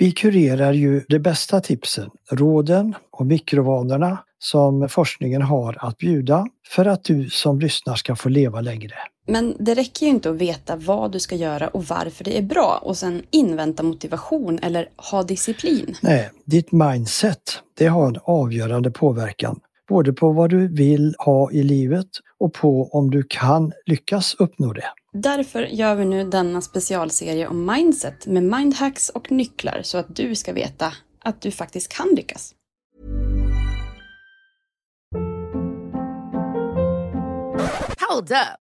Vi kurerar ju de bästa tipsen, råden och mikrovanorna som forskningen har att bjuda för att du som lyssnar ska få leva längre. Men det räcker ju inte att veta vad du ska göra och varför det är bra och sen invänta motivation eller ha disciplin. Nej, ditt mindset, det har en avgörande påverkan både på vad du vill ha i livet och på om du kan lyckas uppnå det. Därför gör vi nu denna specialserie om mindset med mindhacks och nycklar så att du ska veta att du faktiskt kan lyckas. Hold up.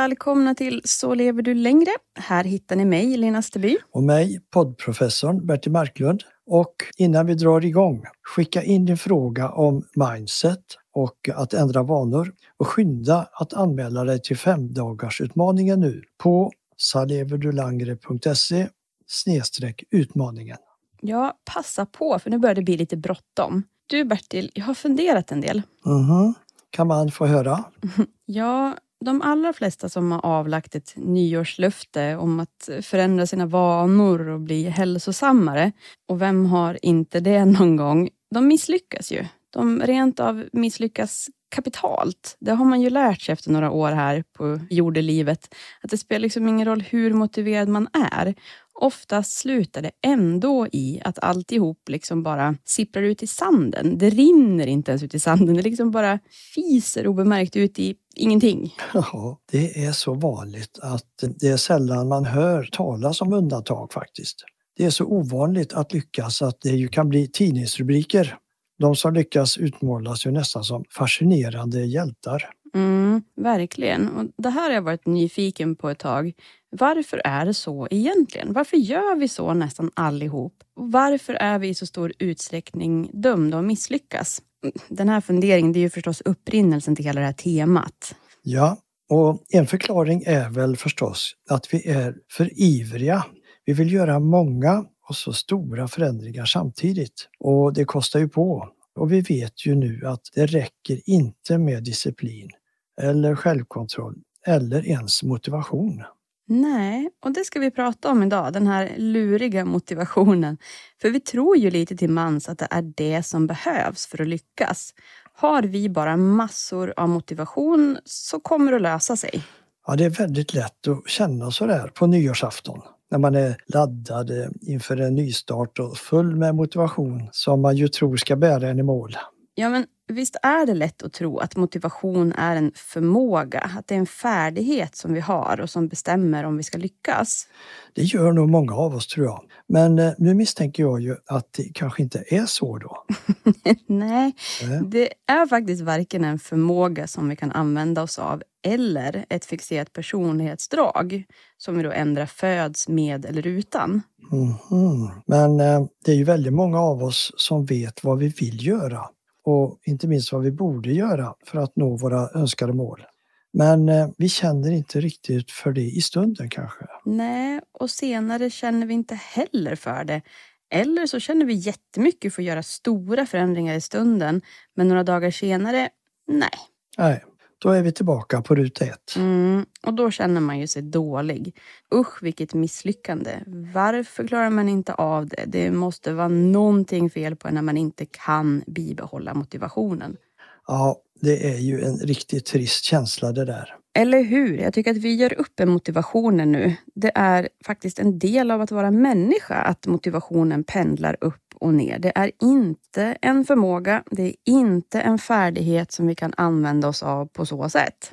Välkomna till Så lever du längre. Här hittar ni mig, Lena Steby. Och mig, poddprofessorn Bertil Marklund. Och innan vi drar igång, skicka in din fråga om mindset och att ändra vanor och skynda att anmäla dig till femdagarsutmaningen nu på saleverdulangre.se snedstreck utmaningen. Ja, passa på för nu börjar det bli lite bråttom. Du Bertil, jag har funderat en del. Mhm. Kan man få höra? Ja, de allra flesta som har avlagt ett nyårslöfte om att förändra sina vanor och bli hälsosammare, och vem har inte det någon gång, de misslyckas ju. De rent av misslyckas kapitalt. Det har man ju lärt sig efter några år här på jordelivet. Att det spelar liksom ingen roll hur motiverad man är. Oftast slutar det ändå i att alltihop liksom bara sipprar ut i sanden. Det rinner inte ens ut i sanden. Det liksom bara fiser obemärkt ut i ingenting. Ja, det är så vanligt att det är sällan man hör talas om undantag faktiskt. Det är så ovanligt att lyckas att det ju kan bli tidningsrubriker. De som lyckas utmålas ju nästan som fascinerande hjältar. Mm, verkligen. Och det här har jag varit nyfiken på ett tag. Varför är det så egentligen? Varför gör vi så nästan allihop? Varför är vi i så stor utsträckning dömda att misslyckas? Den här funderingen det är ju förstås upprinnelsen till hela det här temat. Ja, och en förklaring är väl förstås att vi är för ivriga. Vi vill göra många och så stora förändringar samtidigt. Och det kostar ju på. Och vi vet ju nu att det räcker inte med disciplin eller självkontroll eller ens motivation. Nej, och det ska vi prata om idag, den här luriga motivationen. För vi tror ju lite till mans att det är det som behövs för att lyckas. Har vi bara massor av motivation så kommer det att lösa sig. Ja, det är väldigt lätt att känna så där på nyårsafton när man är laddad eh, inför en nystart och full med motivation som man ju tror ska bära en i mål. Ja, men visst är det lätt att tro att motivation är en förmåga, att det är en färdighet som vi har och som bestämmer om vi ska lyckas. Det gör nog många av oss tror jag. Men eh, nu misstänker jag ju att det kanske inte är så då. Nej, Nej. det är faktiskt varken en förmåga som vi kan använda oss av eller ett fixerat personlighetsdrag som vi då ändrar föds med eller utan. Mhm. Men eh, det är ju väldigt många av oss som vet vad vi vill göra och inte minst vad vi borde göra för att nå våra önskade mål. Men eh, vi känner inte riktigt för det i stunden kanske. Nej, och senare känner vi inte heller för det. Eller så känner vi jättemycket för att göra stora förändringar i stunden, men några dagar senare, nej. Nej, då är vi tillbaka på ruta ett. Mm, och då känner man ju sig dålig. Usch vilket misslyckande. Varför klarar man inte av det? Det måste vara någonting fel på en när man inte kan bibehålla motivationen. Ja, det är ju en riktigt trist känsla det där. Eller hur? Jag tycker att vi gör upp med motivationen nu. Det är faktiskt en del av att vara människa att motivationen pendlar upp och ner. Det är inte en förmåga, det är inte en färdighet som vi kan använda oss av på så sätt.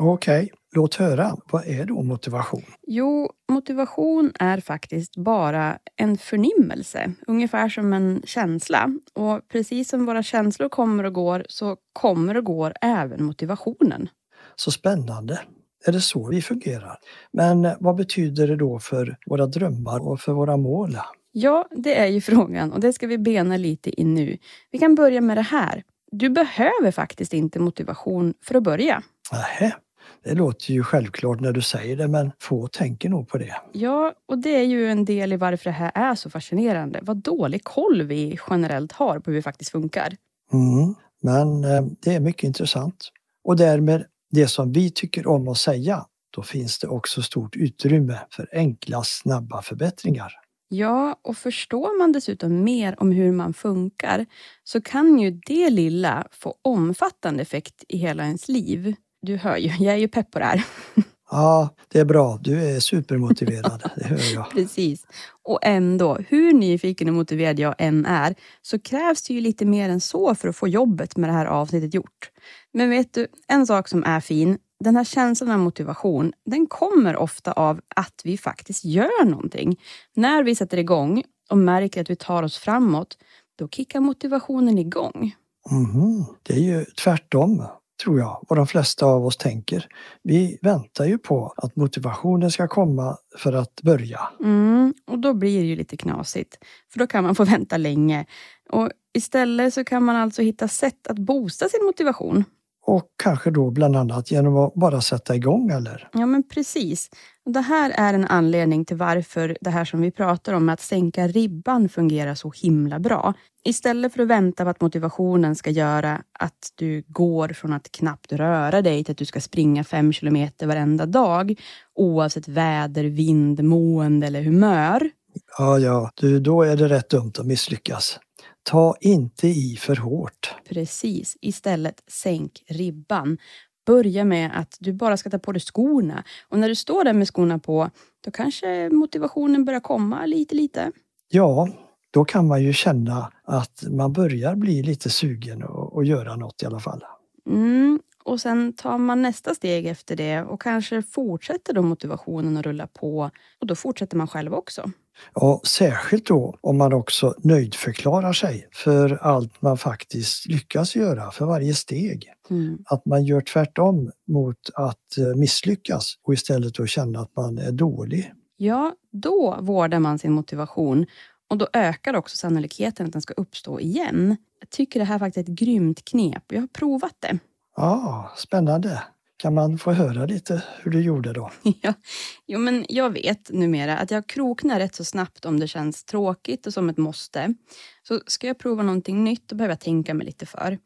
Okej, låt höra. Vad är då motivation? Jo, motivation är faktiskt bara en förnimmelse, ungefär som en känsla. Och precis som våra känslor kommer och går så kommer och går även motivationen. Så spännande. Är det så vi fungerar? Men eh, vad betyder det då för våra drömmar och för våra mål? Ja, det är ju frågan och det ska vi bena lite i nu. Vi kan börja med det här. Du behöver faktiskt inte motivation för att börja. Nähä, det låter ju självklart när du säger det men få tänker nog på det. Ja, och det är ju en del i varför det här är så fascinerande. Vad dålig koll vi generellt har på hur vi faktiskt funkar. Mm, men eh, det är mycket intressant. Och därmed det som vi tycker om att säga, då finns det också stort utrymme för enkla, snabba förbättringar. Ja, och förstår man dessutom mer om hur man funkar så kan ju det lilla få omfattande effekt i hela ens liv. Du hör ju, jag är ju pepp på det här. Ja, det är bra. Du är supermotiverad, det hör jag. Precis. Och ändå, hur nyfiken och motiverad jag än är, så krävs det ju lite mer än så för att få jobbet med det här avsnittet gjort. Men vet du, en sak som är fin, den här känslan av motivation, den kommer ofta av att vi faktiskt gör någonting. När vi sätter igång och märker att vi tar oss framåt, då kickar motivationen igång. Mhm. Det är ju tvärtom, tror jag, vad de flesta av oss tänker. Vi väntar ju på att motivationen ska komma för att börja. Mm, och då blir det ju lite knasigt, för då kan man få vänta länge. Och istället så kan man alltså hitta sätt att boosta sin motivation. Och kanske då bland annat genom att bara sätta igång, eller? Ja, men precis. Det här är en anledning till varför det här som vi pratar om, att sänka ribban, fungerar så himla bra. Istället för att vänta på att motivationen ska göra att du går från att knappt röra dig till att du ska springa fem kilometer varenda dag, oavsett väder, vind, mående eller humör. Ja, ja, du, då är det rätt dumt att misslyckas. Ta inte i för hårt. Precis. Istället sänk ribban. Börja med att du bara ska ta på dig skorna. Och när du står där med skorna på, då kanske motivationen börjar komma lite, lite. Ja, då kan man ju känna att man börjar bli lite sugen och, och göra något i alla fall. Mm. Och sen tar man nästa steg efter det och kanske fortsätter då motivationen att rulla på. Och då fortsätter man själv också. Ja, särskilt då om man också nöjdförklarar sig för allt man faktiskt lyckas göra, för varje steg. Mm. Att man gör tvärtom mot att eh, misslyckas och istället då känna att man är dålig. Ja, då vårdar man sin motivation och då ökar också sannolikheten att den ska uppstå igen. Jag tycker det här faktiskt är ett grymt knep. Jag har provat det. Ja, spännande. Kan man få höra lite hur du gjorde då? Ja, jo, men jag vet numera att jag kroknar rätt så snabbt om det känns tråkigt och som ett måste. Så ska jag prova någonting nytt, då behöver jag tänka mig lite för.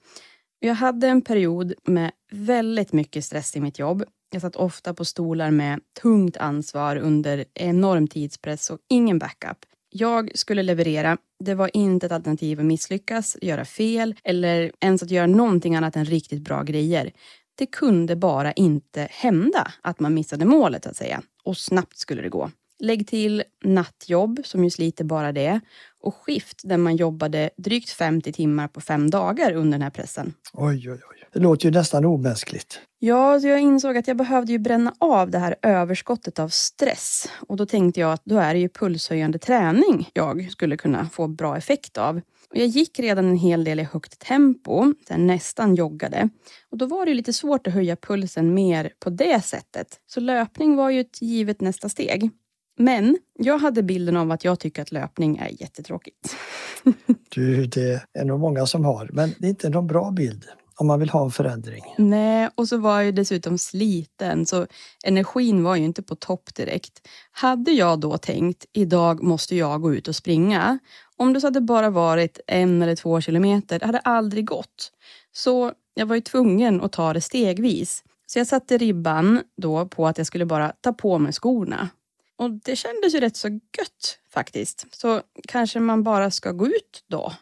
Jag hade en period med väldigt mycket stress i mitt jobb. Jag satt ofta på stolar med tungt ansvar under enorm tidspress och ingen backup. Jag skulle leverera. Det var inte ett alternativ att misslyckas, göra fel eller ens att göra någonting annat än riktigt bra grejer. Det kunde bara inte hända att man missade målet, så att säga. Och snabbt skulle det gå. Lägg till nattjobb, som ju sliter bara det. Och skift där man jobbade drygt 50 timmar på fem dagar under den här pressen. Oj, oj, oj. Det låter ju nästan omänskligt. Ja, så jag insåg att jag behövde ju bränna av det här överskottet av stress. Och då tänkte jag att då är det ju pulshöjande träning jag skulle kunna få bra effekt av. Och jag gick redan en hel del i högt tempo, jag nästan joggade. Och då var det lite svårt att höja pulsen mer på det sättet. Så löpning var ju ett givet nästa steg. Men jag hade bilden av att jag tycker att löpning är jättetråkigt. Du, det är nog många som har, men det är inte någon bra bild om man vill ha en förändring. Nej, och så var jag ju dessutom sliten så energin var ju inte på topp direkt. Hade jag då tänkt idag måste jag gå ut och springa. Om det så hade bara varit en eller två kilometer, det hade aldrig gått. Så jag var ju tvungen att ta det stegvis. Så jag satte ribban då på att jag skulle bara ta på mig skorna. Och det kändes ju rätt så gött faktiskt. Så kanske man bara ska gå ut då.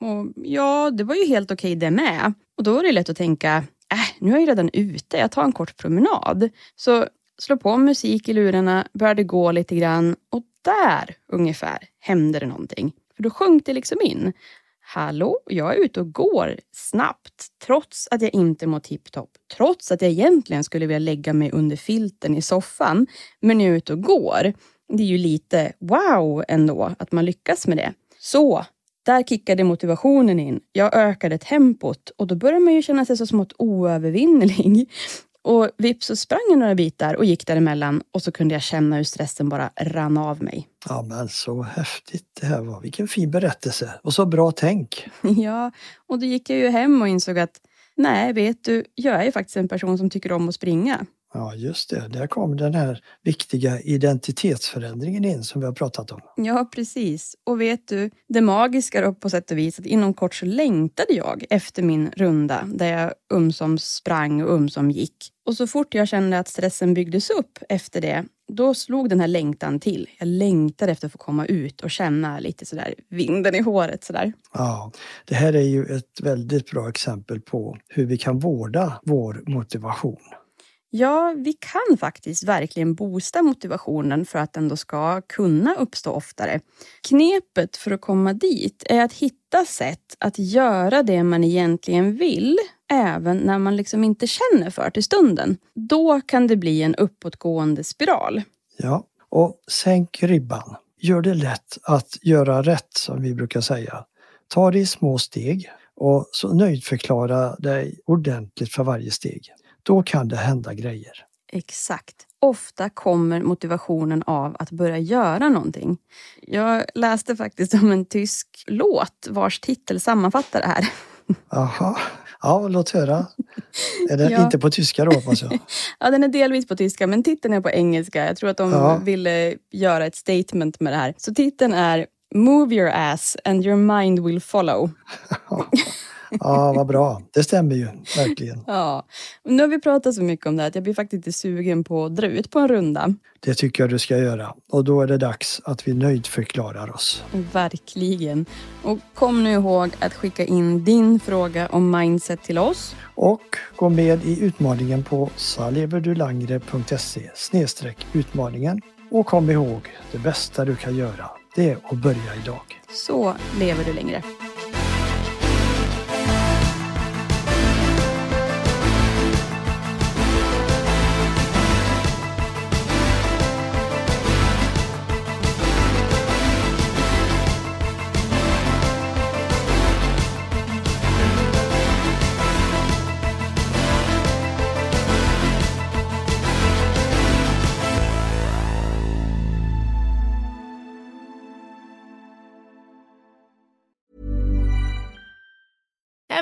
Och ja, det var ju helt okej det med. Och då är det lätt att tänka, äh, nu är jag redan ute, jag tar en kort promenad. Så slå på musik i lurarna, började gå lite grann och där ungefär hände det någonting. För då sjönk det liksom in. Hallå, jag är ute och går snabbt trots att jag inte mår tipptopp. Trots att jag egentligen skulle vilja lägga mig under filten i soffan. Men jag är ute och går. Det är ju lite wow ändå att man lyckas med det. Så där kickade motivationen in. Jag ökade tempot och då börjar man ju känna sig så smått oövervinnerlig. Och vips så sprang jag några bitar och gick däremellan och så kunde jag känna hur stressen bara rann av mig. Ja, men så häftigt det här var. Vilken fin berättelse och så bra tänk. Ja, och då gick jag ju hem och insåg att nej, vet du, jag är ju faktiskt en person som tycker om att springa. Ja, just det. Där kom den här viktiga identitetsförändringen in som vi har pratat om. Ja, precis. Och vet du, det magiska då på sätt och vis att inom kort så längtade jag efter min runda där jag umsom sprang och umsom gick. Och så fort jag kände att stressen byggdes upp efter det, då slog den här längtan till. Jag längtade efter att få komma ut och känna lite sådär vinden i håret sådär. Ja, det här är ju ett väldigt bra exempel på hur vi kan vårda vår motivation. Ja, vi kan faktiskt verkligen boosta motivationen för att den då ska kunna uppstå oftare. Knepet för att komma dit är att hitta sätt att göra det man egentligen vill, även när man liksom inte känner för till stunden. Då kan det bli en uppåtgående spiral. Ja, och sänk ribban. Gör det lätt att göra rätt, som vi brukar säga. Ta det i små steg och så nöjdförklara dig ordentligt för varje steg. Då kan det hända grejer. Exakt. Ofta kommer motivationen av att börja göra någonting. Jag läste faktiskt om en tysk låt vars titel sammanfattar det här. Aha. Ja, låt höra. Är den Ja. inte på tyska då hoppas jag? Ja, den är delvis på tyska, men titeln är på engelska. Jag tror att de Ja. ville göra ett statement med det här. Så titeln är Move your ass and your mind will follow. Ja, vad bra. Det stämmer ju verkligen. Ja, nu har vi pratat så mycket om det här att jag blir faktiskt lite sugen på att dra ut på en runda. Det tycker jag du ska göra. Och då är det dags att vi nöjdförklarar oss. Verkligen. Och kom nu ihåg att skicka in din fråga om mindset till oss. Och gå med i utmaningen på saleverdulangre.se utmaningen. Och kom ihåg, det bästa du kan göra, det är att börja idag. Så lever du längre.